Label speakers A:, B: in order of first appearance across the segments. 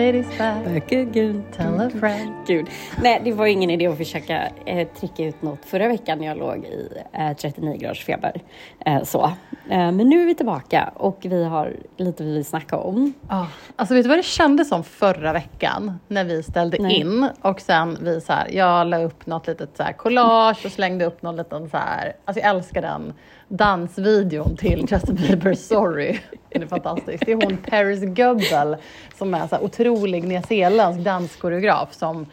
A: Shady's back.
B: Back again.
A: Tell a friend.
B: Gud. Nej, det var ingen idé att försöka eh, trycka ut något förra veckan när jag låg i eh, 39 graders feber. Eh, så. Eh, men nu är vi tillbaka och vi har lite vi vill snacka om.
A: Ja, alltså vet du vad det kändes som förra veckan när vi ställde
B: Nej.
A: in och sen vi så här, jag la upp något litet så här collage och slängde upp någon liten så här, alltså jag älskar den dansvideon till Justin Bieber Sorry. Den är fantastisk. Det är hon Paris Goebel som är så här otrolig nyzeeländsk danskoreograf som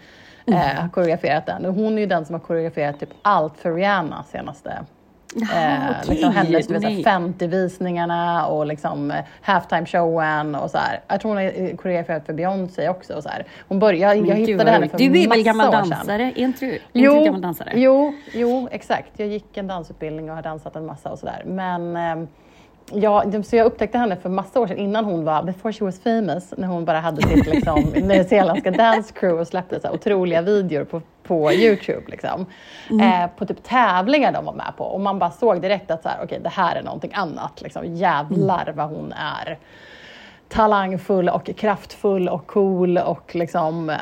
A: eh, har koreograferat den. Och hon är ju den som har koreograferat typ allt för Rihanna senaste
B: Jaha,
A: Eh, liksom hennes du vet, så här
B: Nej.
A: 50-visningarna och liksom eh, halftime showen och så här. Jag tror hon har koreograferat för Beyoncé också. Och så här. Hon började, jag, jag hittade henne för
B: Du är väl gammal dansare? Är inte du, är inte gammal dansare?
A: Jo, jo, exakt. Jag gick en dansutbildning och har dansat en massa och sådär. Men eh, ja, så jag upptäckte henne för massa år sedan innan hon var, before she was famous, när hon bara hade sitt liksom, nyzeeländska dance crew och släppte så otroliga videor på, på Youtube. Liksom.
B: Mm.
A: Eh, på typ tävlingar de var med på. Och man bara såg direkt att så här, okay, det här är någonting annat. Liksom. Jävlar
B: Mm.
A: vad hon är talangfull och kraftfull och cool och liksom, eh,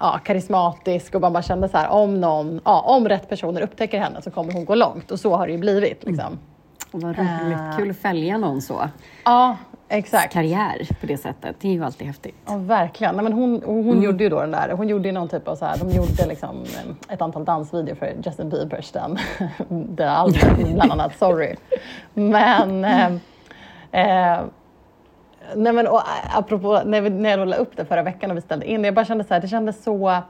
A: ja, karismatisk och man bara kände så här, om någon, ja, om rätt personer upptäcker henne så kommer hon gå långt och så har det ju blivit. Liksom.
B: Vad roligt.
A: Eh.
B: Kul att följa någon så.
A: Ja, exakt.
B: Karriär på det sättet. Det är ju alltid häftigt.
A: Ja, verkligen. Nej, men hon hon gjorde ju då den där, hon gjorde ju någon typ av så här, de gjorde liksom eh, ett antal dansvideor för Justin Biebers den, det albumet, bland annat Sorry. Men eh, eh, Nej men och, eh, apropå när, vi, när jag la upp det förra veckan och vi ställde in det, jag bara kände så här, det kändes så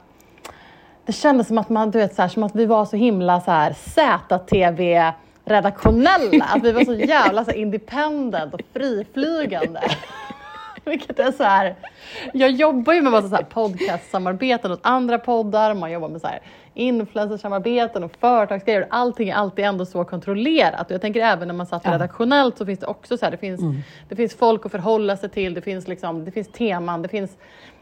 A: det kändes som att man, du vet, så här, som att vi var så himla så här ZTV redaktionella, att vi var så jävla så independent och friflygande. Vilket är så här, jag jobbar ju med massa så här podcastsamarbeten åt andra poddar, man jobbar med så här influencersamarbeten och företagsgrejer. Allting är alltid ändå så kontrollerat. Och jag tänker även när man satt redaktionellt så finns det också så här, det finns, det finns folk att förhålla sig till, det finns, liksom, det finns teman, det finns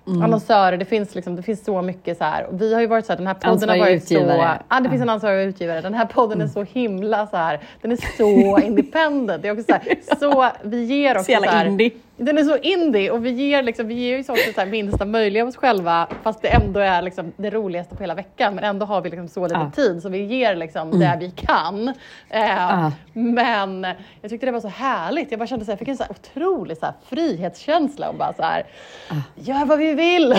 A: annonsörer, det finns, liksom, det finns så mycket så här. Vi har ju varit så här, den här podden
B: Ansvarig
A: har varit så...
B: utgivare.
A: Ja, det finns en ansvarig utgivare. Den här podden är så himla så här, den är så independent. Det är också så här, så vi ger också
B: Så jävla
A: så här,
B: indie.
A: den är så indie och vi ger, liksom, vi ger ju så också så här minsta möjliga av oss själva fast det ändå är liksom det roligaste på hela veckan. Men ändå har vi liksom så lite
B: Ja.
A: tid så vi ger liksom det vi kan. Eh,
B: Ja.
A: Men jag tyckte det var så härligt. Jag bara kände så här, jag fick en så otrolig så frihetskänsla och bara så här, gör vad vi vill.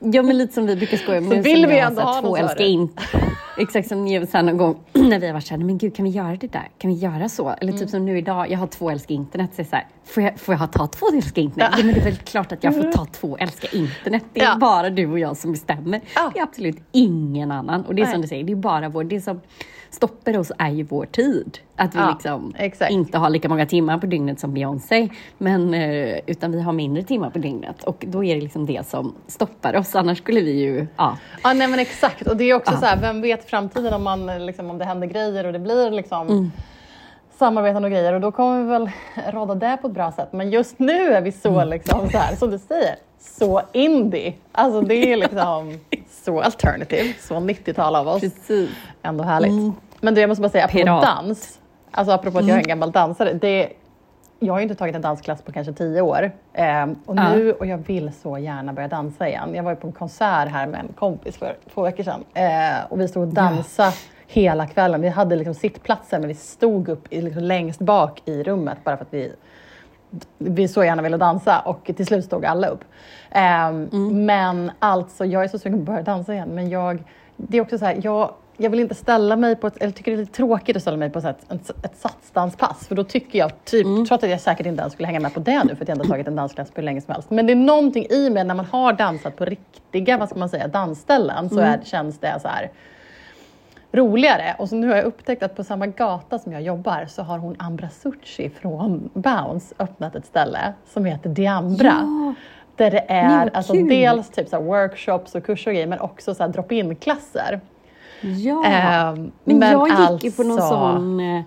B: Ja, men lite som vi brukar skoja med.
A: Så
B: som
A: vill vi ändå ha
B: två älskar
A: här.
B: in. Exakt som ni sa någon gång när vi har varit såhär, men gud kan vi göra det där? Kan vi göra så? Eller
A: Mm.
B: typ som nu idag, jag har två älskar internet. Så är så här, får, jag, får jag ta två älskar internet? Ja. men det är väl klart att jag får ta två älskar internet. Det är
A: Ja.
B: bara du och jag som bestämmer.
A: Ja.
B: Det är absolut ingen annan. Och det är som
A: Nej.
B: du säger, det är bara vår, det som stoppar oss är ju vår tid. Att vi
A: Ja,
B: liksom
A: exakt.
B: inte har lika många timmar på dygnet som Beyoncé, men, eh, utan vi har mindre timmar på dygnet. Och då är det liksom det som stoppar oss. Annars skulle vi ju, ja,
A: Ja, nej men exakt. Och det är också
B: Ja.
A: så här, vem vet framtiden om, man, eh, liksom, om det händer grejer och det blir liksom
B: Mm.
A: samarbeten och grejer och då kommer vi väl råda det på ett bra sätt. Men just nu är vi så,
B: Mm.
A: liksom, så här, som du säger, så indie. Alltså det är liksom så alternative, så 90-tal av oss.
B: precis.
A: Ändå härligt. Men du, jag måste bara säga, apropå
B: Pirat.
A: dans, alltså apropå att jag är en gammal dansare, det, jag har ju inte tagit en dansklass på kanske tio år. Ehm, och
B: Ja.
A: nu, och jag vill så gärna börja dansa igen. Jag var ju på en konsert här med en kompis för två veckor sedan. Eh, och vi stod och dansade hela kvällen. Vi hade liksom sittplatser men vi stod upp i, liksom längst bak i rummet bara för att vi vi så gärna ville dansa och till slut stod alla upp. Ehm, Men alltså, jag är så sugen på att börja dansa igen. Men jag, det är också så här, jag, jag vill inte ställa mig på ett, eller tycker det är lite tråkigt att ställa mig på ett, ett, ett satsdanspass. För då tycker jag, typ, trots att jag säkert inte ens skulle hänga med på det nu för att jag ändå har tagit en dansklass på hur länge som helst. Men det är någonting i mig när man har dansat på riktiga, vad ska man säga, dansställen så är, känns det så här roligare. Och så nu har jag upptäckt att på samma gata som jag jobbar så har hon Ambra Succi från Bounce öppnat ett ställe som heter Diambra.
B: Ja.
A: Där det
B: Nej,
A: är
B: vad
A: alltså dels typ så workshops och kurser och grejer men också så drop-in klasser.
B: Ja,
A: Ehm,
B: men,
A: men
B: jag gick ju på någon
A: alltså-
B: sån... eh,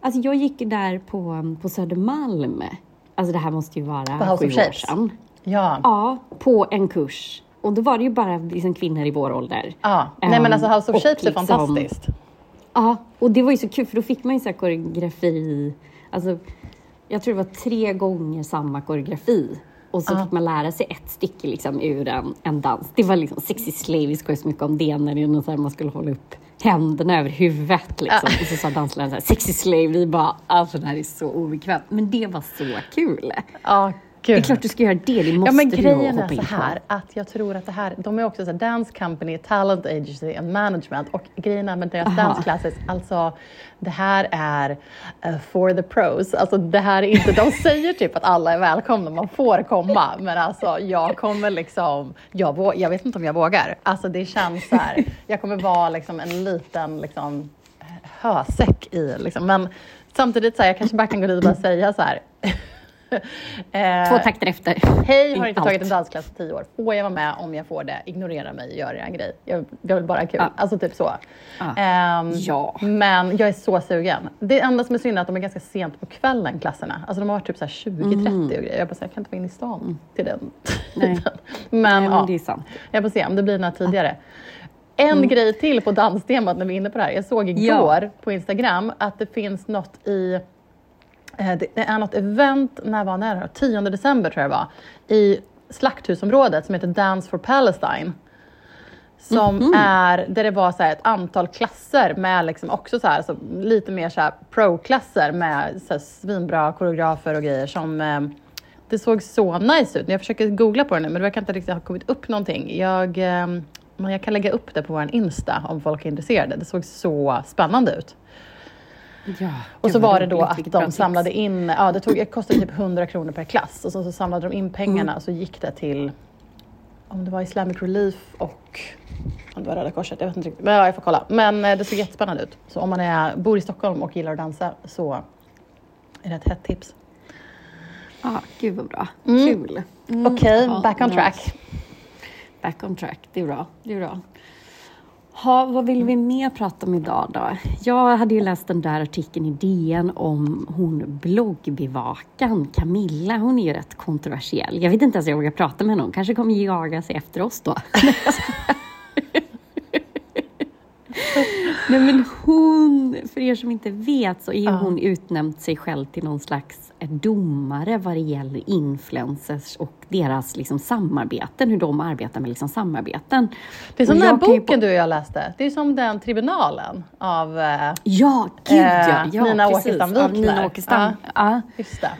B: Alltså jag gick där på, på Södermalm alltså det här måste ju vara
A: På House
B: sju
A: of
B: år sedan.
A: Ja.
B: Ja, på en kurs. Och då var det ju bara liksom kvinnor i vår ålder.
A: ja. Nej men alltså House of Shapes är
B: liksom-
A: fantastiskt.
B: Ja, och det var ju så kul för då fick man ju så här koreografi, alltså jag tror det var tre gånger samma koreografi. Och så fick man lära sig ett stycke liksom ur en, en dans. Det var liksom Sexy Slave, vi skojade så mycket om det när det så här, man skulle hålla upp händerna över huvudet. Liksom. Och så sa dansläraren så här, Sexy Slave, vi bara, alltså det här är så obekvämt. Men det var så kul.
A: Ja, gud.
B: Det är klart du ska göra det, det måste
A: Ja men grejen är så här att jag tror att det här, de är också så här Dance Company, Talent Agency and Management och grejen är med deras
B: Aha.
A: classes, alltså det här är eh, for the pros. Alltså det här är inte, de säger typ att alla är välkomna, man får komma men alltså jag kommer liksom, jag, jag vet inte om jag vågar. Alltså det känns så här, jag kommer vara liksom en liten liksom hösäck i liksom, men samtidigt så här, jag kanske bara kan gå dit och bara säga så här
B: Två takter efter.
A: Hej, har inte
B: Allt.
A: tagit en dansklass på tio år. Får jag vara med om jag får det? Ignorera mig, gör er grej. Jag, jag vill bara ha kul.
B: Ja.
A: Alltså typ så.
B: Ja.
A: Ehm,
B: Ja.
A: Men jag är så sugen. Det enda som är synd är att de är ganska sent på kvällen, klasserna. Alltså de har varit typ så här 20-30 och grejer. Jag bara, jag kan inte vara inne i stan till den
B: Mm. Nej.
A: tiden. Men,
B: Nej,
A: ja,
B: men det är sant.
A: jag får se om det blir något tidigare. En grej till på danstemat när vi är inne på det här. Jag såg igår
B: Ja.
A: på Instagram att det finns något i Eh, Det det är något event, när var det? 10 december tror jag det var, i Slakthusområdet som heter Dance for Palestine. Som
B: Mhm.
A: är, där det var så ett antal klasser med liksom också så här, så lite mer så pro-klasser med så här svinbra koreografer och grejer som eh, det såg så nice ut. Jag försöker googla på det nu men det verkar inte riktigt ha kommit upp någonting. Jag, eh, jag kan lägga upp det på vår Insta om folk är intresserade. Det såg så spännande ut.
B: Ja,
A: Och så var det då att de
B: tips.
A: samlade in, ja det, tog, det kostade typ 100 kronor per klass och så, så samlade de in pengarna
B: Mm.
A: och så gick det till, om det var Islamic Relief och om det var Röda Korset, jag vet inte riktigt. Men ja, jag får kolla. Men eh, det såg jättespännande ut. Så om man är, bor i Stockholm och gillar att dansa så är det ett hett tips.
B: Ja, gud vad bra.
A: Mm.
B: Kul. Mm,
A: Okej,
B: ja,
A: back on track.
B: Back on track, det är bra. Det är bra. Ha, vad vill vi mer prata om idag då? Jag hade ju läst den där artikeln i DN om hon bloggbevakan Camilla. Hon är ju rätt kontroversiell. Jag vet inte ens om jag vågar prata med henne. Hon kanske kommer jaga sig efter oss då. Nej men hon, för er som inte vet så är hon utnämnt sig själv till någon slags domare vad det gäller influencers och deras liksom samarbeten, hur de arbetar med liksom samarbeten.
A: Det är som
B: Och
A: den här boken
B: på-
A: du och jag läste. Det är som den tribunalen av, eh,
B: Ja, gud ja!
A: Eh,
B: ja
A: Nina. Åkestam
B: Av
A: Wikner.
B: Nina Åkestam.
A: Ja.
B: Ja.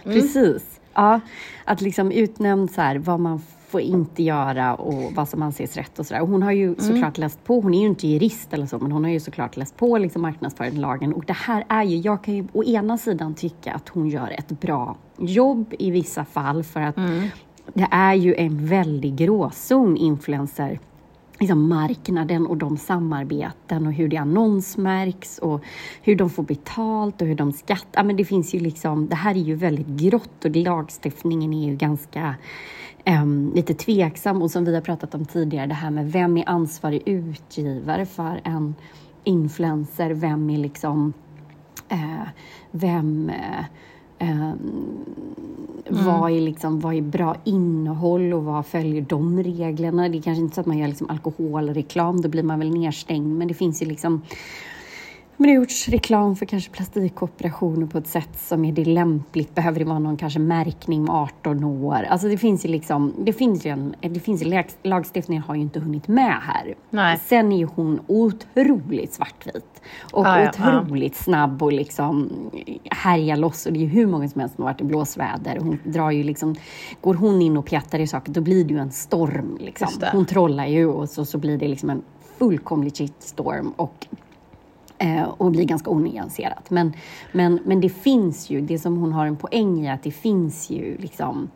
A: Mm.
B: Precis. Ja, att liksom utnämnd så här, vad man får inte göra och vad som anses rätt och sådär. Och Hon har ju såklart läst på, hon är ju inte jurist eller så, men hon har ju såklart läst på liksom marknadsföringslagen. Och det här är ju, jag kan ju å ena sidan tycka att hon gör ett bra jobb i vissa fall för att det är ju en väldig gråzon influencer liksom marknaden och de samarbeten och hur det annonsmärks och hur de får betalt och hur de skattar. Men det finns ju liksom, det här är ju väldigt grått och lagstiftningen är ju ganska um, lite tveksam och som vi har pratat om tidigare, det här med vem är ansvarig utgivare för en influencer? Vem är liksom, uh, vem uh, Ehm, vad, är liksom, vad är bra innehåll och vad följer de reglerna? Det är kanske inte så att man gör liksom alkoholreklam, då blir man väl nedstängd. Men det finns ju liksom men det har gjorts reklam för kanske plastikoperationer på ett sätt som är det lämpligt. Behöver det vara någon kanske märkning med 18 år? Alltså det finns ju liksom, det finns ju en, det finns ju, lag- lagstiftningen har ju inte hunnit med här.
A: Nej.
B: Sen är ju hon otroligt svartvit och
A: Ja, ja,
B: otroligt snabb och liksom härjar loss. Och det är ju hur många som helst som har varit i blåsväder. Hon drar ju liksom, går hon in och petar i saker, då blir det ju en storm. Liksom. Hon trollar ju och så, så blir det liksom en fullkomlig shitstorm. Och Eh, och blir ganska onyanserat. Men, men, men det finns ju, det som hon har en poäng i, att det finns ju liksom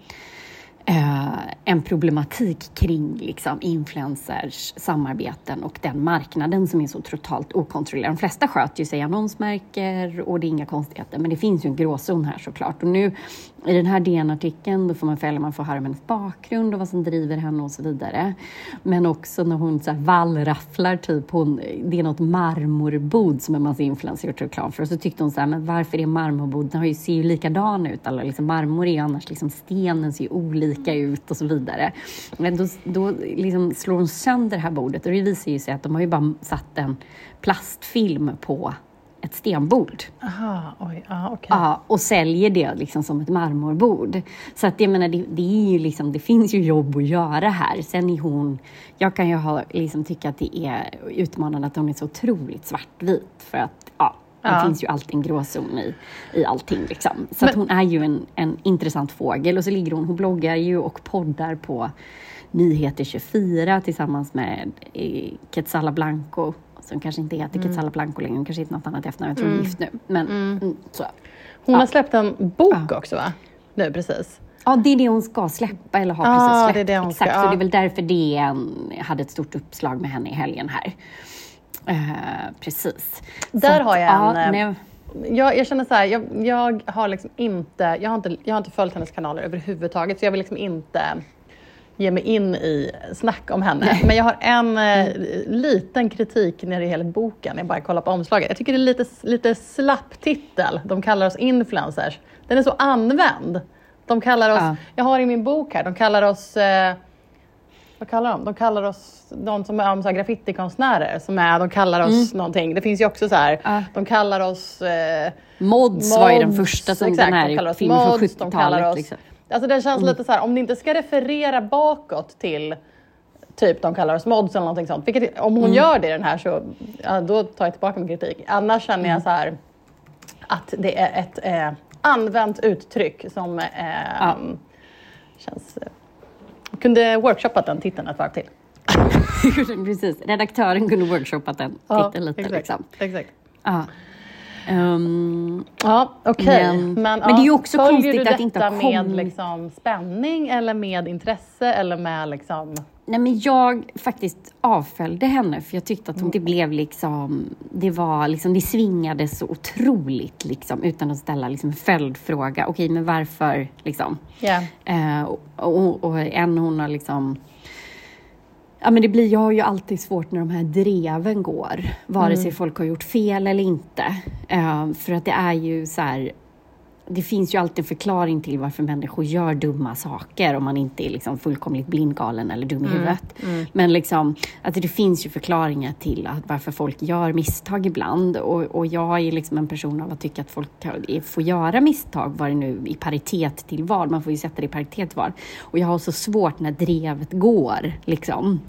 B: eh, en problematik kring liksom, influencers samarbeten och den marknaden som är så totalt okontrollerad. De flesta sköter ju sig annonsmärker och det är inga konstigheter, men det finns ju en gråzon här såklart. Och nu i den här DN-artikeln då får man följa, man får hennes bakgrund och vad som driver henne och så vidare. Men också när hon så här vallrafflar, typ, hon, det är något marmorbod som en massa influencers gjort reklam för. Och så tyckte hon så här, men varför är marmorbod, den har ju, ser ju likadan ut. Eller liksom, marmor är ju annars, liksom, stenen ser ju olika ut och så vidare. Men då, då liksom slår hon sönder det här bordet och det visar ju sig att de har ju bara satt en plastfilm på ett stenbord.
A: Aha, oj, ah, okej.
B: Ja, och säljer det liksom som ett marmorbord. Så att jag menar, det, det, är liksom, det finns ju jobb att göra här. Sen är hon... Jag kan ju ha, liksom, tycka att det är utmanande att hon är så otroligt svartvit. För att ja, det
A: Ja.
B: finns ju alltid en gråzon i, i allting. Liksom. Så
A: Men-
B: att hon är ju en, en intressant fågel. Och så ligger hon, hon bloggar ju och poddar på Nyheter 24 tillsammans med eh, Quetzala Blanco som kanske inte heter
A: Mm.
B: Quetzala Blanco längre, hon kanske heter något annat efternamn, jag tror hon är gift nu. Men mm, så.
A: Hon
B: Ja.
A: har släppt en bok också va? Nu precis.
B: Ja, det är det hon ska släppa eller har
A: Ah,
B: precis släppt.
A: det är det hon ska-
B: Exakt, så
A: ja.
B: det är väl därför DN hade ett stort uppslag med henne i helgen här. Eh, precis.
A: Där
B: Så
A: har jag
B: ja,
A: en, eh,
B: nej,
A: Jag, jag känner så här, jag, jag har liksom inte jag, har inte, jag har inte följt hennes kanaler överhuvudtaget så jag vill liksom inte ge mig in i snack om henne. Men jag har en eh, liten kritik när det gäller boken. Jag bara kollar på omslaget. Jag tycker det är lite, lite slapp titel. De kallar oss influencers. Den är så använd. De kallar oss,
B: Ja.
A: jag har i min bok här, de kallar oss eh, vad kallar de? De kallar oss, de som är om så graffitikonstnärer, som är, de kallar oss någonting. Det finns ju också så här,
B: Ja.
A: de kallar oss eh,
B: Mods, var ju den
A: mods,
B: första som
A: exakt,
B: den här
A: de kallar oss
B: filmen från
A: mods, de kallar
B: 70-talet.
A: oss-
B: Liksom.
A: Alltså det känns lite så här, om ni inte ska referera bakåt till typ de kallar oss mods eller någonting sånt. Vilket, om hon gör det i den här så ja, då tar jag tillbaka min kritik. Annars känner jag så här att det är ett eh, använt uttryck som eh,
B: Ja.
A: känns... Eh, kunde workshoppat den titeln ett varv till.
B: Precis, redaktören kunde workshoppat den titeln lite.
A: exakt.
B: Liksom.
A: exakt.
B: Ja. Ehm,
A: Ja, okej.
B: Men-
A: Men,
B: men det är ju också
A: följer
B: konstigt
A: du
B: att det inte har
A: detta med
B: kommit-
A: liksom spänning eller med intresse eller med liksom...
B: Nej, men jag faktiskt avföljde henne för jag tyckte att hon, det blev liksom, det var liksom, det svingade så otroligt liksom utan att ställa liksom en följdfråga. Okej, men varför liksom?
A: Ja.
B: Eh, och, och, och en hon har liksom Ja, men det blir, jag har ju alltid svårt när de här dreven går, vare sig folk har gjort fel eller inte. Eh, för att det är ju så här, det finns ju alltid en förklaring till varför människor gör dumma saker om man inte är liksom fullkomligt blindgalen eller dum i huvudet. Men liksom, att det finns ju förklaringar till att varför folk gör misstag ibland. Och, och jag är liksom en person av att tycka att folk får göra misstag, vad det nu i paritet till vad. Man får ju sätta det i paritet till vad. Och jag har så svårt när drevet går. Liksom.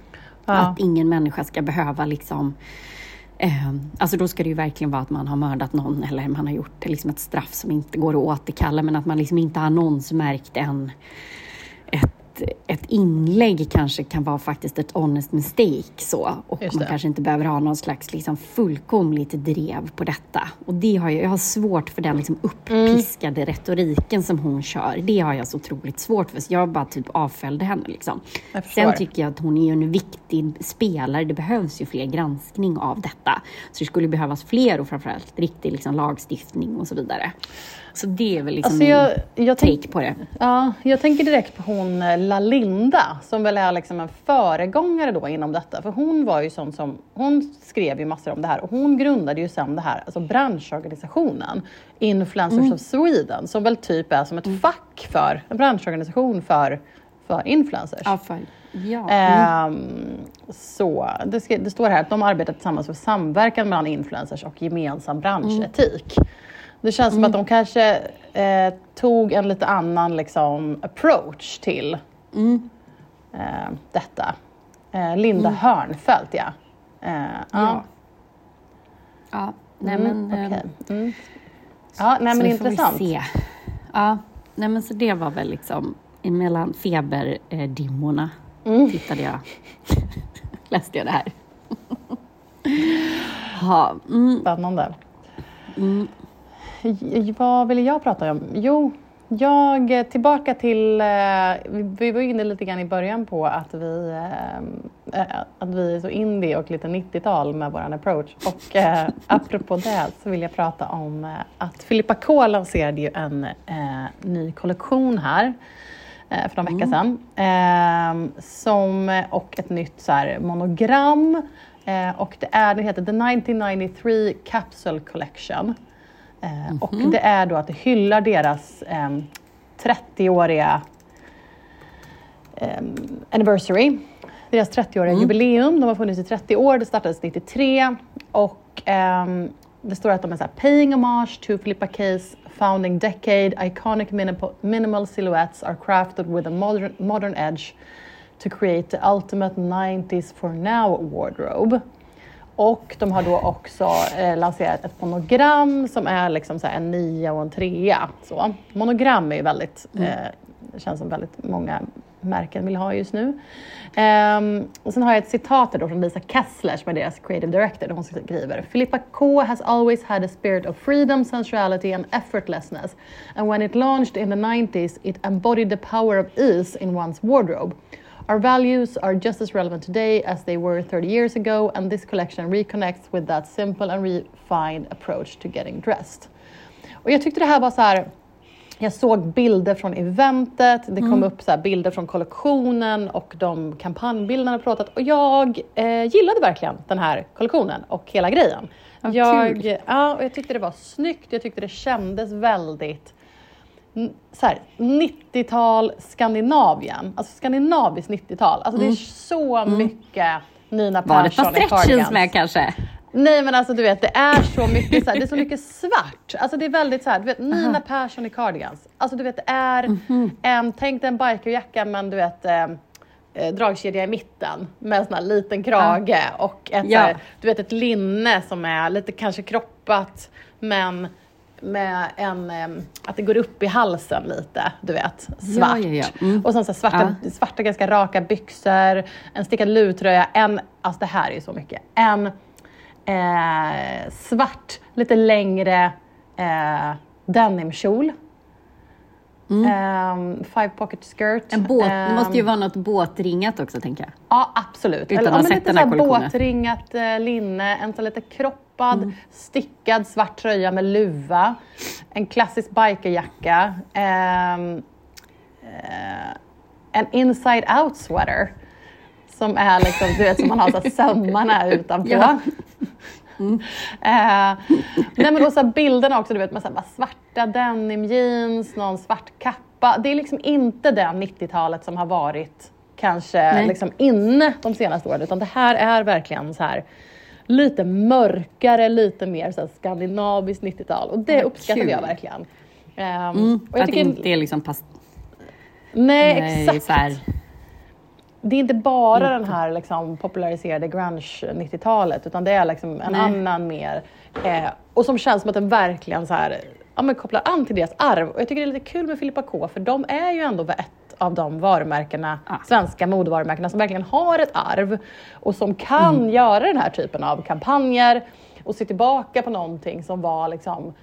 A: Ja.
B: Att ingen människa ska behöva liksom Ehm, alltså då ska det ju verkligen vara att man har mördat någon eller man har gjort liksom ett straff som inte går att återkalla men att man liksom inte har annonsmärkt en, ett, ett inlägg kanske kan vara faktiskt ett honest mistake så och man kanske inte behöver ha någon slags liksom fullkomligt drev på detta. Och det har jag, jag har svårt för den liksom uppiskade retoriken som hon kör. Det har jag så otroligt svårt för så jag bara typ avföljde henne liksom. Sen tycker jag att hon är en viktig spelare. Det behövs ju fler granskning av detta. Så det skulle behövas fler och framförallt riktig liksom, lagstiftning och så vidare. Så det är väl liksom
A: Alltså jag, jag,
B: min take på det.
A: ja, jag tänker direkt på hon eh, Lalinda som väl är liksom en föregångare då inom detta. För hon var ju sån som, hon skrev ju massor om det här och hon grundade ju sen det här, alltså branschorganisationen Influencers
B: Mm.
A: of Sweden som väl typ är som ett fack för, en branschorganisation för, för influencers.
B: För, ja. Mm.
A: Så, det, ska, det står här att de arbetar tillsammans för samverkan mellan influencers och gemensam branschetik. Det känns som att de kanske eh, tog en lite annan liksom, approach till eh, detta. Eh, Linda Hörnfeldt, ja. Eh, ja.
B: Ja. Nej,
A: Mm,
B: men,
A: okej.
B: eh,
A: mm. Ja, nej men intressant.
B: Se. Ja, nej, men så det var väl liksom emellan feberdimmorna
A: Mm.
B: tittade jag, läste jag det här. ja, mm,
A: Spännande. J- Vad ville jag prata om? Jo, jag, eh, tillbaka till, eh, vi, var inne lite grann i början på att vi, eh, att vi är så indie och lite 90-tal med vår approach. Och apropå det så vill jag prata om att Filippa K lanserade ju en ny kollektion här för någon vecka sedan. Eh, som, och ett nytt så här, monogram. Och det, är, det heter The 1993 Capsule Collection. Eh, Och det är då att det hyllar deras eh, 30-åriga eh, anniversary. Deras 30-åriga jubileum. De har funnits i 30 år. Det startades 93. Och ehm, det står att de är så här, paying homage to Filippa K's founding decade. Iconic minimal silhouettes are crafted with a modern, modern edge to create the ultimate 90s for now wardrobe. Och de har då också eh, lanserat ett monogram som är liksom så en nia och en trea. Så. Monogram är ju väldigt, eh, det känns som väldigt många märken vill ha just nu. Ehm, och sen har jag ett citat då från Lisa Kessler som är deras creative director. Hon skriver Filippa K has always had a spirit of freedom, sensuality and effortlessness. And when it launched in the 90s it embodied the power of ease in one's wardrobe. Our values are just as relevant today as they were 30 years ago, and this collection reconnects with that simple and refined approach to getting dressed. Och jag tyckte det här var så här, jag såg bilder från eventet, det kom upp så här bilder från kollektionen och de kampanjbilderna har pratat och jag eh, gillade verkligen den här kollektionen och hela grejen.
B: Vad
A: jag,
B: kul.
A: ja, och jag tyckte det var snyggt, jag tyckte det kändes väldigt så här, 90-tal Skandinavien, alltså skandinaviskt 90-tal. Alltså det är så mycket Nina
B: Mm. Var det ett
A: Persson
B: par
A: i cardigans.
B: med kanske?
A: Nej men alltså du vet, det är så mycket, så här, det är så mycket svart. Alltså det är väldigt så här, du vet Nina Persson i cardigans. Alltså du vet det är,
B: Mhm.
A: en, tänk dig en bikerjacka men du vet eh, eh, dragkedja i mitten med en sån här liten krage och ett,
B: Ja.
A: här, du vet, ett linne som är lite kanske kroppat men med en, att det går upp i halsen lite, du vet, svart.
B: Ja, ja, ja. Mm.
A: Och sen så svarta, svarta ganska raka byxor, en stickad luvtröja, en, alltså det här är ju så mycket, en eh, svart, lite längre eh, denimkjol. Ehm, five pocket skirt.
B: Mm. En båt, det måste ju vara något båtringat också tänker jag.
A: Ja, absolut.
B: Utan
A: Eller,
B: att ha
A: ja, men
B: sett
A: lite
B: den
A: så
B: här kollektionen.
A: båtringat eh, linne, en så lite kroppad,
B: Mm.
A: stickad svart tröja med luva, en klassisk bikerjacka, ehm, eh, en inside out sweater som är liksom, du vet, som man har så här sömmarna utanpå.
B: Ja.
A: Eh, nej men och så bilderna också, du vet med så här, svarta denim jeans, någon svart kappa. Det är liksom inte det 90-talet som har varit kanske
B: Nej.
A: liksom inne de senaste åren, utan det här är verkligen så här lite mörkare, lite mer så här skandinaviskt 90-tal och det uppskattade
B: kul.
A: jag verkligen. Ehm,
B: Mm,
A: och jag
B: att det inte är liksom past...
A: nej,
B: Nej,
A: exakt.
B: här-
A: Det är inte bara den här liksom, populariserade grunge 90-talet utan det är liksom en
B: Nej.
A: annan mer. Eh, och som känns som att den verkligen så här, ja, men kopplar an till deras arv. Och jag tycker det är lite kul med Filippa K för de är ju ändå ett av de varumärkena,
B: Ah.
A: svenska modevarumärkena som verkligen har ett arv och som kan
B: Mm.
A: göra den här typen av kampanjer och se tillbaka på någonting som var liksom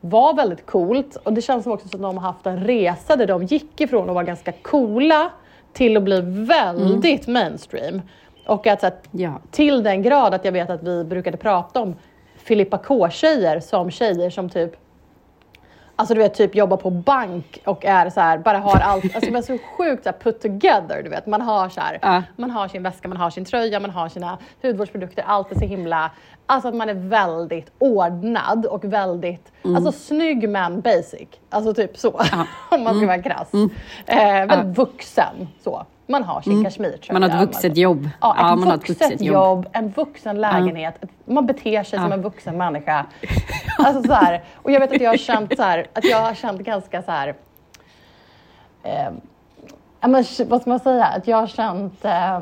A: var väldigt coolt och det känns som också som att de har haft en resa där de gick ifrån att vara ganska coola till att bli väldigt mainstream. Och att, att
B: Ja.
A: till den grad att jag vet att vi brukade prata om Filippa K-tjejer som tjejer som typ Alltså du vet, typ jobbar på bank och är så här, bara har allt, alltså men så sjukt så här, put together, du vet. Man har så här,
B: Ja.
A: man har sin väska, man har sin tröja, man har sina hudvårdsprodukter, allt är så himla, alltså att man är väldigt ordnad och väldigt, alltså snygg men basic. Alltså typ så, om man ska vara krass. Eh, väldigt vuxen så. Man har sin kashmirtröja.
B: Man har ett vuxet jobb.
A: Ja, ett
B: Ja, man har ett
A: vuxet,
B: vuxet
A: jobb.
B: jobb.
A: en vuxen lägenhet. Man beter sig som en vuxen människa. Alltså så här, och jag vet att jag har känt så här, att jag har känt ganska så här, eh, ja, men, vad ska man säga, att jag har känt, eh,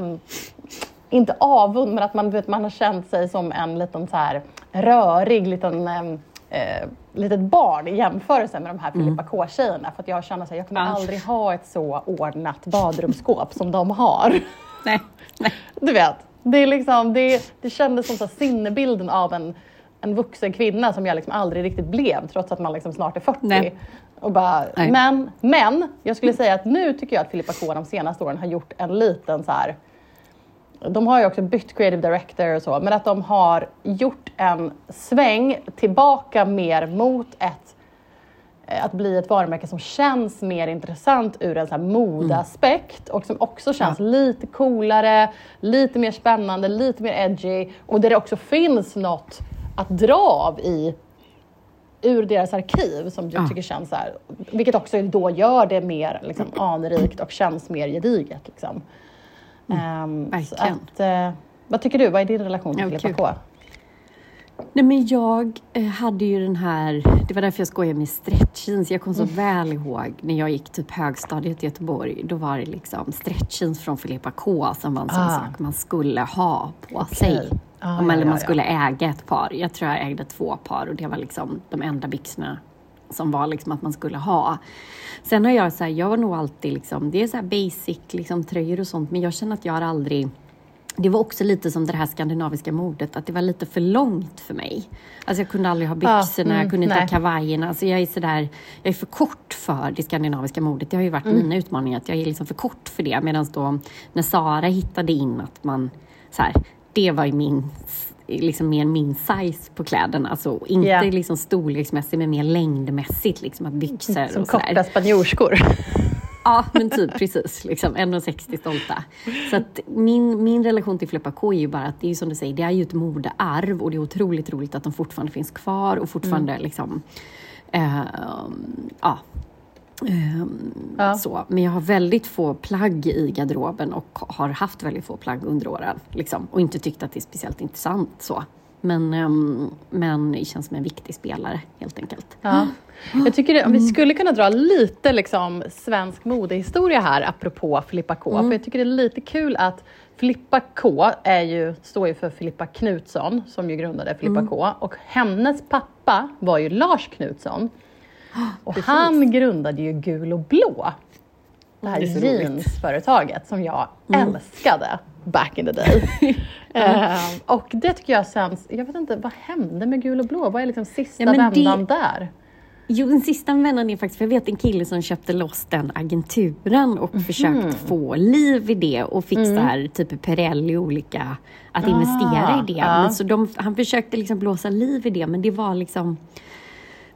A: inte avund, men att man, vet, man har känt sig som en liten så här rörig liten eh, eh, litet barn i jämförelse med de här Filippa K-tjejerna. För att jag känner att jag kommer
B: Ja.
A: aldrig ha ett så ordnat badrumsskåp som de har.
B: Nej, nej.
A: Du vet, det, är liksom, det, det kändes som så sinnebilden av en en vuxen kvinna som jag liksom aldrig riktigt blev trots att man liksom snart är 40.
B: Nej.
A: Och bara,
B: Nej.
A: men, men jag skulle säga att nu tycker jag att Filippa K de senaste åren har gjort en liten så här de har ju också bytt creative director och så, men att de har gjort en sväng tillbaka mer mot ett eh, att bli ett varumärke som känns mer intressant ur en så här modeaspekt och som också känns lite coolare, lite mer spännande, lite mer edgy och där det också finns något att dra av i ur deras arkiv som jag
B: Ja.
A: tycker känns så här, vilket också då gör det mer liksom, anrikt och känns mer gediget. Liksom. Ehm, så
B: verkligen.
A: att, eh, vad tycker du? Vad är din relation till
B: Ja,
A: Filippa. K?
B: Nej, men jag eh, hade ju den här, det var därför jag skojade med stretchjeans. Jag kom så väl ihåg när jag gick typ högstadiet i Göteborg. Då var det liksom stretchjeans från Filippa K som var en sån
A: Ah.
B: sak man skulle ha på sig.
A: Ah,
B: Om,
A: ja,
B: eller
A: ja,
B: man
A: ja.
B: skulle äga ett par. Jag tror jag ägde två par och det var liksom de enda byxorna som var liksom att man skulle ha. Sen har jag så här, jag var nog alltid liksom, det är så här basic liksom tröjor och sånt, men jag känner att jag har aldrig det var också lite som det här skandinaviska modet, att det var lite för långt för mig. Alltså jag kunde aldrig ha byxorna,
A: mm,
B: jag kunde inte
A: nej.
B: ha kavajerna. Alltså jag är sådär, jag är för kort för det skandinaviska modet. Det har ju varit
A: Mm.
B: mina utmaningar, att jag är liksom för kort för det. Medan då när Sara hittade in att man, så här, det var ju min, liksom mer min size på kläderna. Alltså inte
A: Ja.
B: liksom storleksmässigt, men mer längdmässigt. Liksom att byxor
A: Som
B: och
A: korta spanjorskor.
B: Ja, men typ precis. Liksom, 1,60 stolta. Så att min, min relation till Filippa K är ju bara att det är som du säger, det är ju ett modearv och det är otroligt roligt att de fortfarande finns kvar och fortfarande liksom... ehm, ja. Ehm,
A: Ja.
B: Så. Men jag har väldigt få plagg i garderoben och har haft väldigt få plagg under åren. Liksom, och inte tyckt att det är speciellt intressant så. Men, ehm, men det känns som en viktig spelare helt enkelt.
A: Ja. Jag tycker det, om vi skulle kunna dra lite liksom, svensk modehistoria här apropå Filippa K. För jag tycker det är lite kul att Filippa K är ju, står ju för Filippa Knutsson som ju grundade Filippa K. Och hennes pappa var ju Lars Knutsson. Och han grundade ju Gul och Blå. Det här
B: Det
A: jeansföretaget som jag älskade back in the day. Eh, och det tycker jag känns, jag vet inte, vad hände med Gul och Blå? Vad är liksom sista
B: Ja, men det-
A: vändan där?
B: Jo, den sista vändan är faktiskt, för jag vet en kille som köpte loss den agenturen och
A: Mhm.
B: försökt få liv i det och fick så här typ Pirelli och olika, att investera i det.
A: Mm. Ah.
B: Men så de, han försökte liksom blåsa liv i det, men det var liksom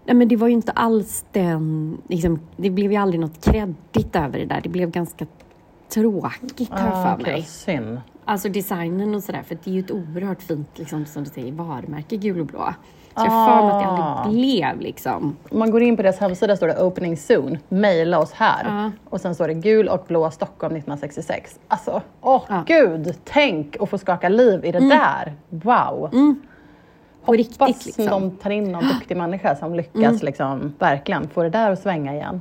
B: Nej men det var ju inte alls den, liksom, det blev ju aldrig något kreddigt över det där. Det blev ganska tråkigt har jag
A: Ah,
B: för mig.
A: Synd.
B: Alltså designen och sådär, för det är ju ett oerhört fint, liksom, som du säger, varumärke gul och blå. Så jag har för mig att det
A: Ah.
B: aldrig blev liksom.
A: Om man går in på deras hemsida står det opening soon, mejla oss här.
B: Ja.
A: Och sen står det gul och blå Stockholm 1966. Alltså, åh
B: Ja.
A: gud, tänk att få skaka liv i det där. Wow.
B: På riktigt
A: Hoppas
B: liksom.
A: de tar in någon duktig människa som lyckas liksom, verkligen få det där att svänga igen.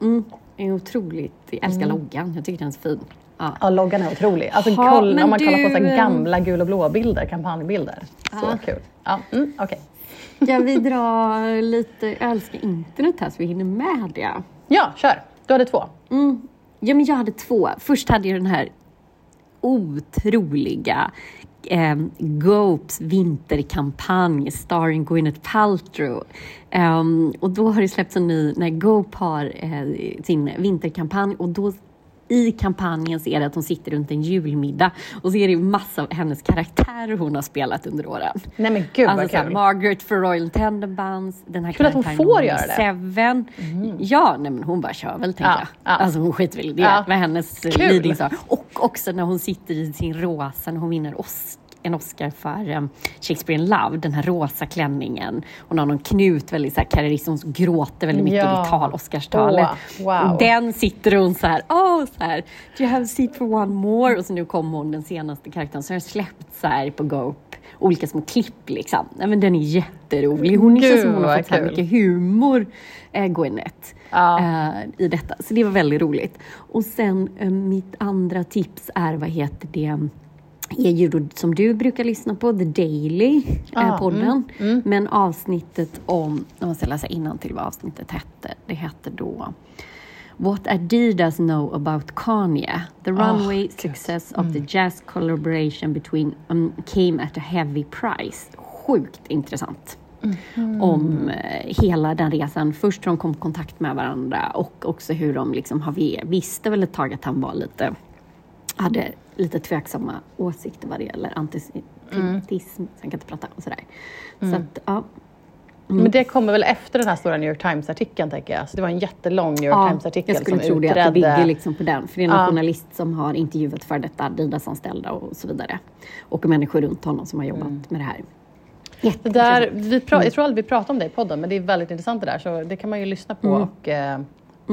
B: Mm, är otroligt. Jag älskar loggan. Jag tycker den är så fin. Ja.
A: Ja, loggan är otrolig. Alltså,
B: Ha,
A: kolla,
B: men
A: om man kollar på så
B: du, eh,
A: gamla gul och blå-bilder, kampanjbilder. Så
B: Ja.
A: kul. Ja, mm, okej.
B: Ska vi dra lite, jag älskar internet här så vi hinner med det.
A: Ja, kör. Du hade två.
B: Mm. Ja, men jag hade två. Först hade jag den här otroliga eh, Gopes vinterkampanj starring Gwyneth Paltrow. Um, och då har det släppts en ny, när Gope har eh, sin vinterkampanj och då i kampanjen så är det att hon sitter runt en julmiddag och så är det massa av hennes karaktärer hon har spelat under åren.
A: Nej men gud
B: Alltså
A: vad kul.
B: Margaret för Royal Tenenbaums, den här
A: Kul att hon
B: karaktären
A: får
B: hon är
A: göra det.
B: Seven. Ja, nej men hon bara kör väl tänker
A: Ja,
B: jag.
A: ja.
B: Alltså hon skiter väl i det.
A: Ja.
B: Vad hennes leading sa. Och också när hon sitter i sin rosa, när hon vinner Os- en Oscar för um, Shakespeare in Love, den här rosa klänningen. Hon har någon knut, väldigt så här hon gråter väldigt mycket
A: Ja.
B: i tal, Oscarstalet.
A: Åh, wow.
B: Den sitter hon så här, åh, så här, do you have a seat for one more? Och så nu kommer hon, den senaste karaktären, så har jag släppt så här på Gope, olika små klipp liksom. Nej, men den är jätterolig. Hon
A: Gud,
B: känns som hon har fått så mycket humor, eh, Gwyneth,
A: Ja.
B: eh, i detta. Så det var väldigt roligt. Och sen eh, mitt andra tips är, vad heter det, är ju då, som du brukar lyssna på, The Daily,
A: Ah,
B: eh, podden.
A: mm,
B: Men avsnittet om, jag måste läsa till vad avsnittet hette. Det hette då What Adidas know about Kanye. The runway success of
A: Mm.
B: the jazz collaboration between um, came at a heavy price. sjukt intressant. Om eh, hela den resan. Först hur de kom i kontakt med varandra och också hur de liksom har, visste väl ett tag att han var lite, hade lite tveksamma åsikter vad det gäller antisemitism. Så han kan inte prata och sådär. Så att, ja.
A: Men det kommer väl efter den här stora New York Times-artikeln tänker jag. Så det var en jättelång New York
B: Ja,
A: Times-artikel
B: jag skulle
A: som
B: tro det,
A: utredde...
B: att det bygger liksom på den. För det är en
A: Ja.
B: journalist som har intervjuat för detta Adidas-anställda och så vidare. Och människor runt honom som har jobbat
A: Mm.
B: med det här.
A: Det där, vi pra, jag tror aldrig vi pratade om det i podden, men det är väldigt intressant det där. Så det kan man ju lyssna på.
B: Mm.
A: Och, eh,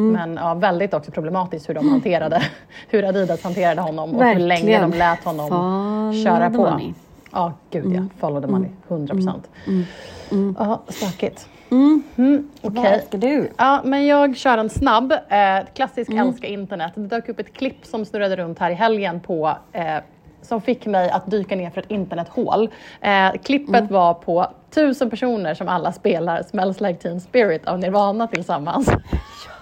A: Men ja, väldigt också problematiskt hur de hanterade, hur Adidas hanterade honom och hur länge
B: Verkligen.
A: de lät honom
B: Follow
A: köra på.
B: money.
A: Ja, gud ja. Follow the money. 100 procent. Ja, stökigt.
B: Mm.
A: Mm, Okej.
B: Vad du?
A: Ja, men jag kör en snabb. Eh, klassisk
B: Mm.
A: älska internet. Det dök upp ett klipp som snurrade runt här i helgen på eh, som fick mig att dyka ner för ett internethål. Eh, klippet
B: Mm.
A: var på tusen personer som alla spelar Smells Like Teen Spirit av Nirvana tillsammans.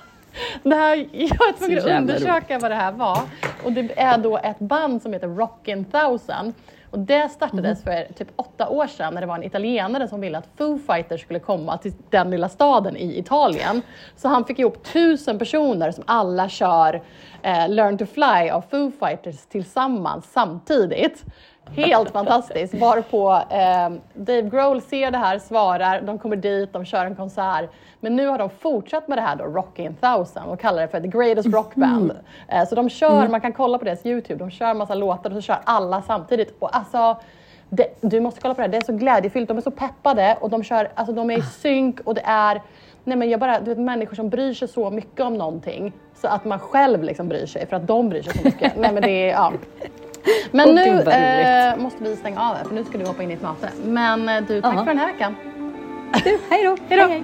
A: Det här, jag var tvungen att undersöka vad det här var. Och det är då ett band som heter Rockin' Thousand. Och det startades för typ åtta år sedan när det var en italienare som ville att Foo Fighters skulle komma till den lilla staden i Italien. Så han fick ihop tusen personer som alla kör eh, Learn to Fly av Foo Fighters tillsammans samtidigt. Helt fantastiskt. Varpå eh, Dave Grohl ser det här, svarar, de kommer dit, de kör en konsert. Men nu har de fortsatt med det här då, Rockin' Thousand och kallar det för The Greatest Rock Band. Eh, så de kör, man kan kolla på deras YouTube, de kör massa låtar och så kör alla samtidigt. Och alltså, det, du måste kolla på det här, det är så glädjefyllt, de är så peppade och de kör, alltså de är i synk och det är Nej men jag bara, du vet människor som bryr sig så mycket om någonting så att man själv liksom bryr sig för att de bryr sig så mycket. Nej men det är, ja. Men
B: oh,
A: nu eh, måste vi stänga av här för nu ska du hoppa in i ett möte. Men eh, du, tack
B: uh -huh.
A: för den här veckan.
B: Du, hej då.
A: hej då.
B: Hej.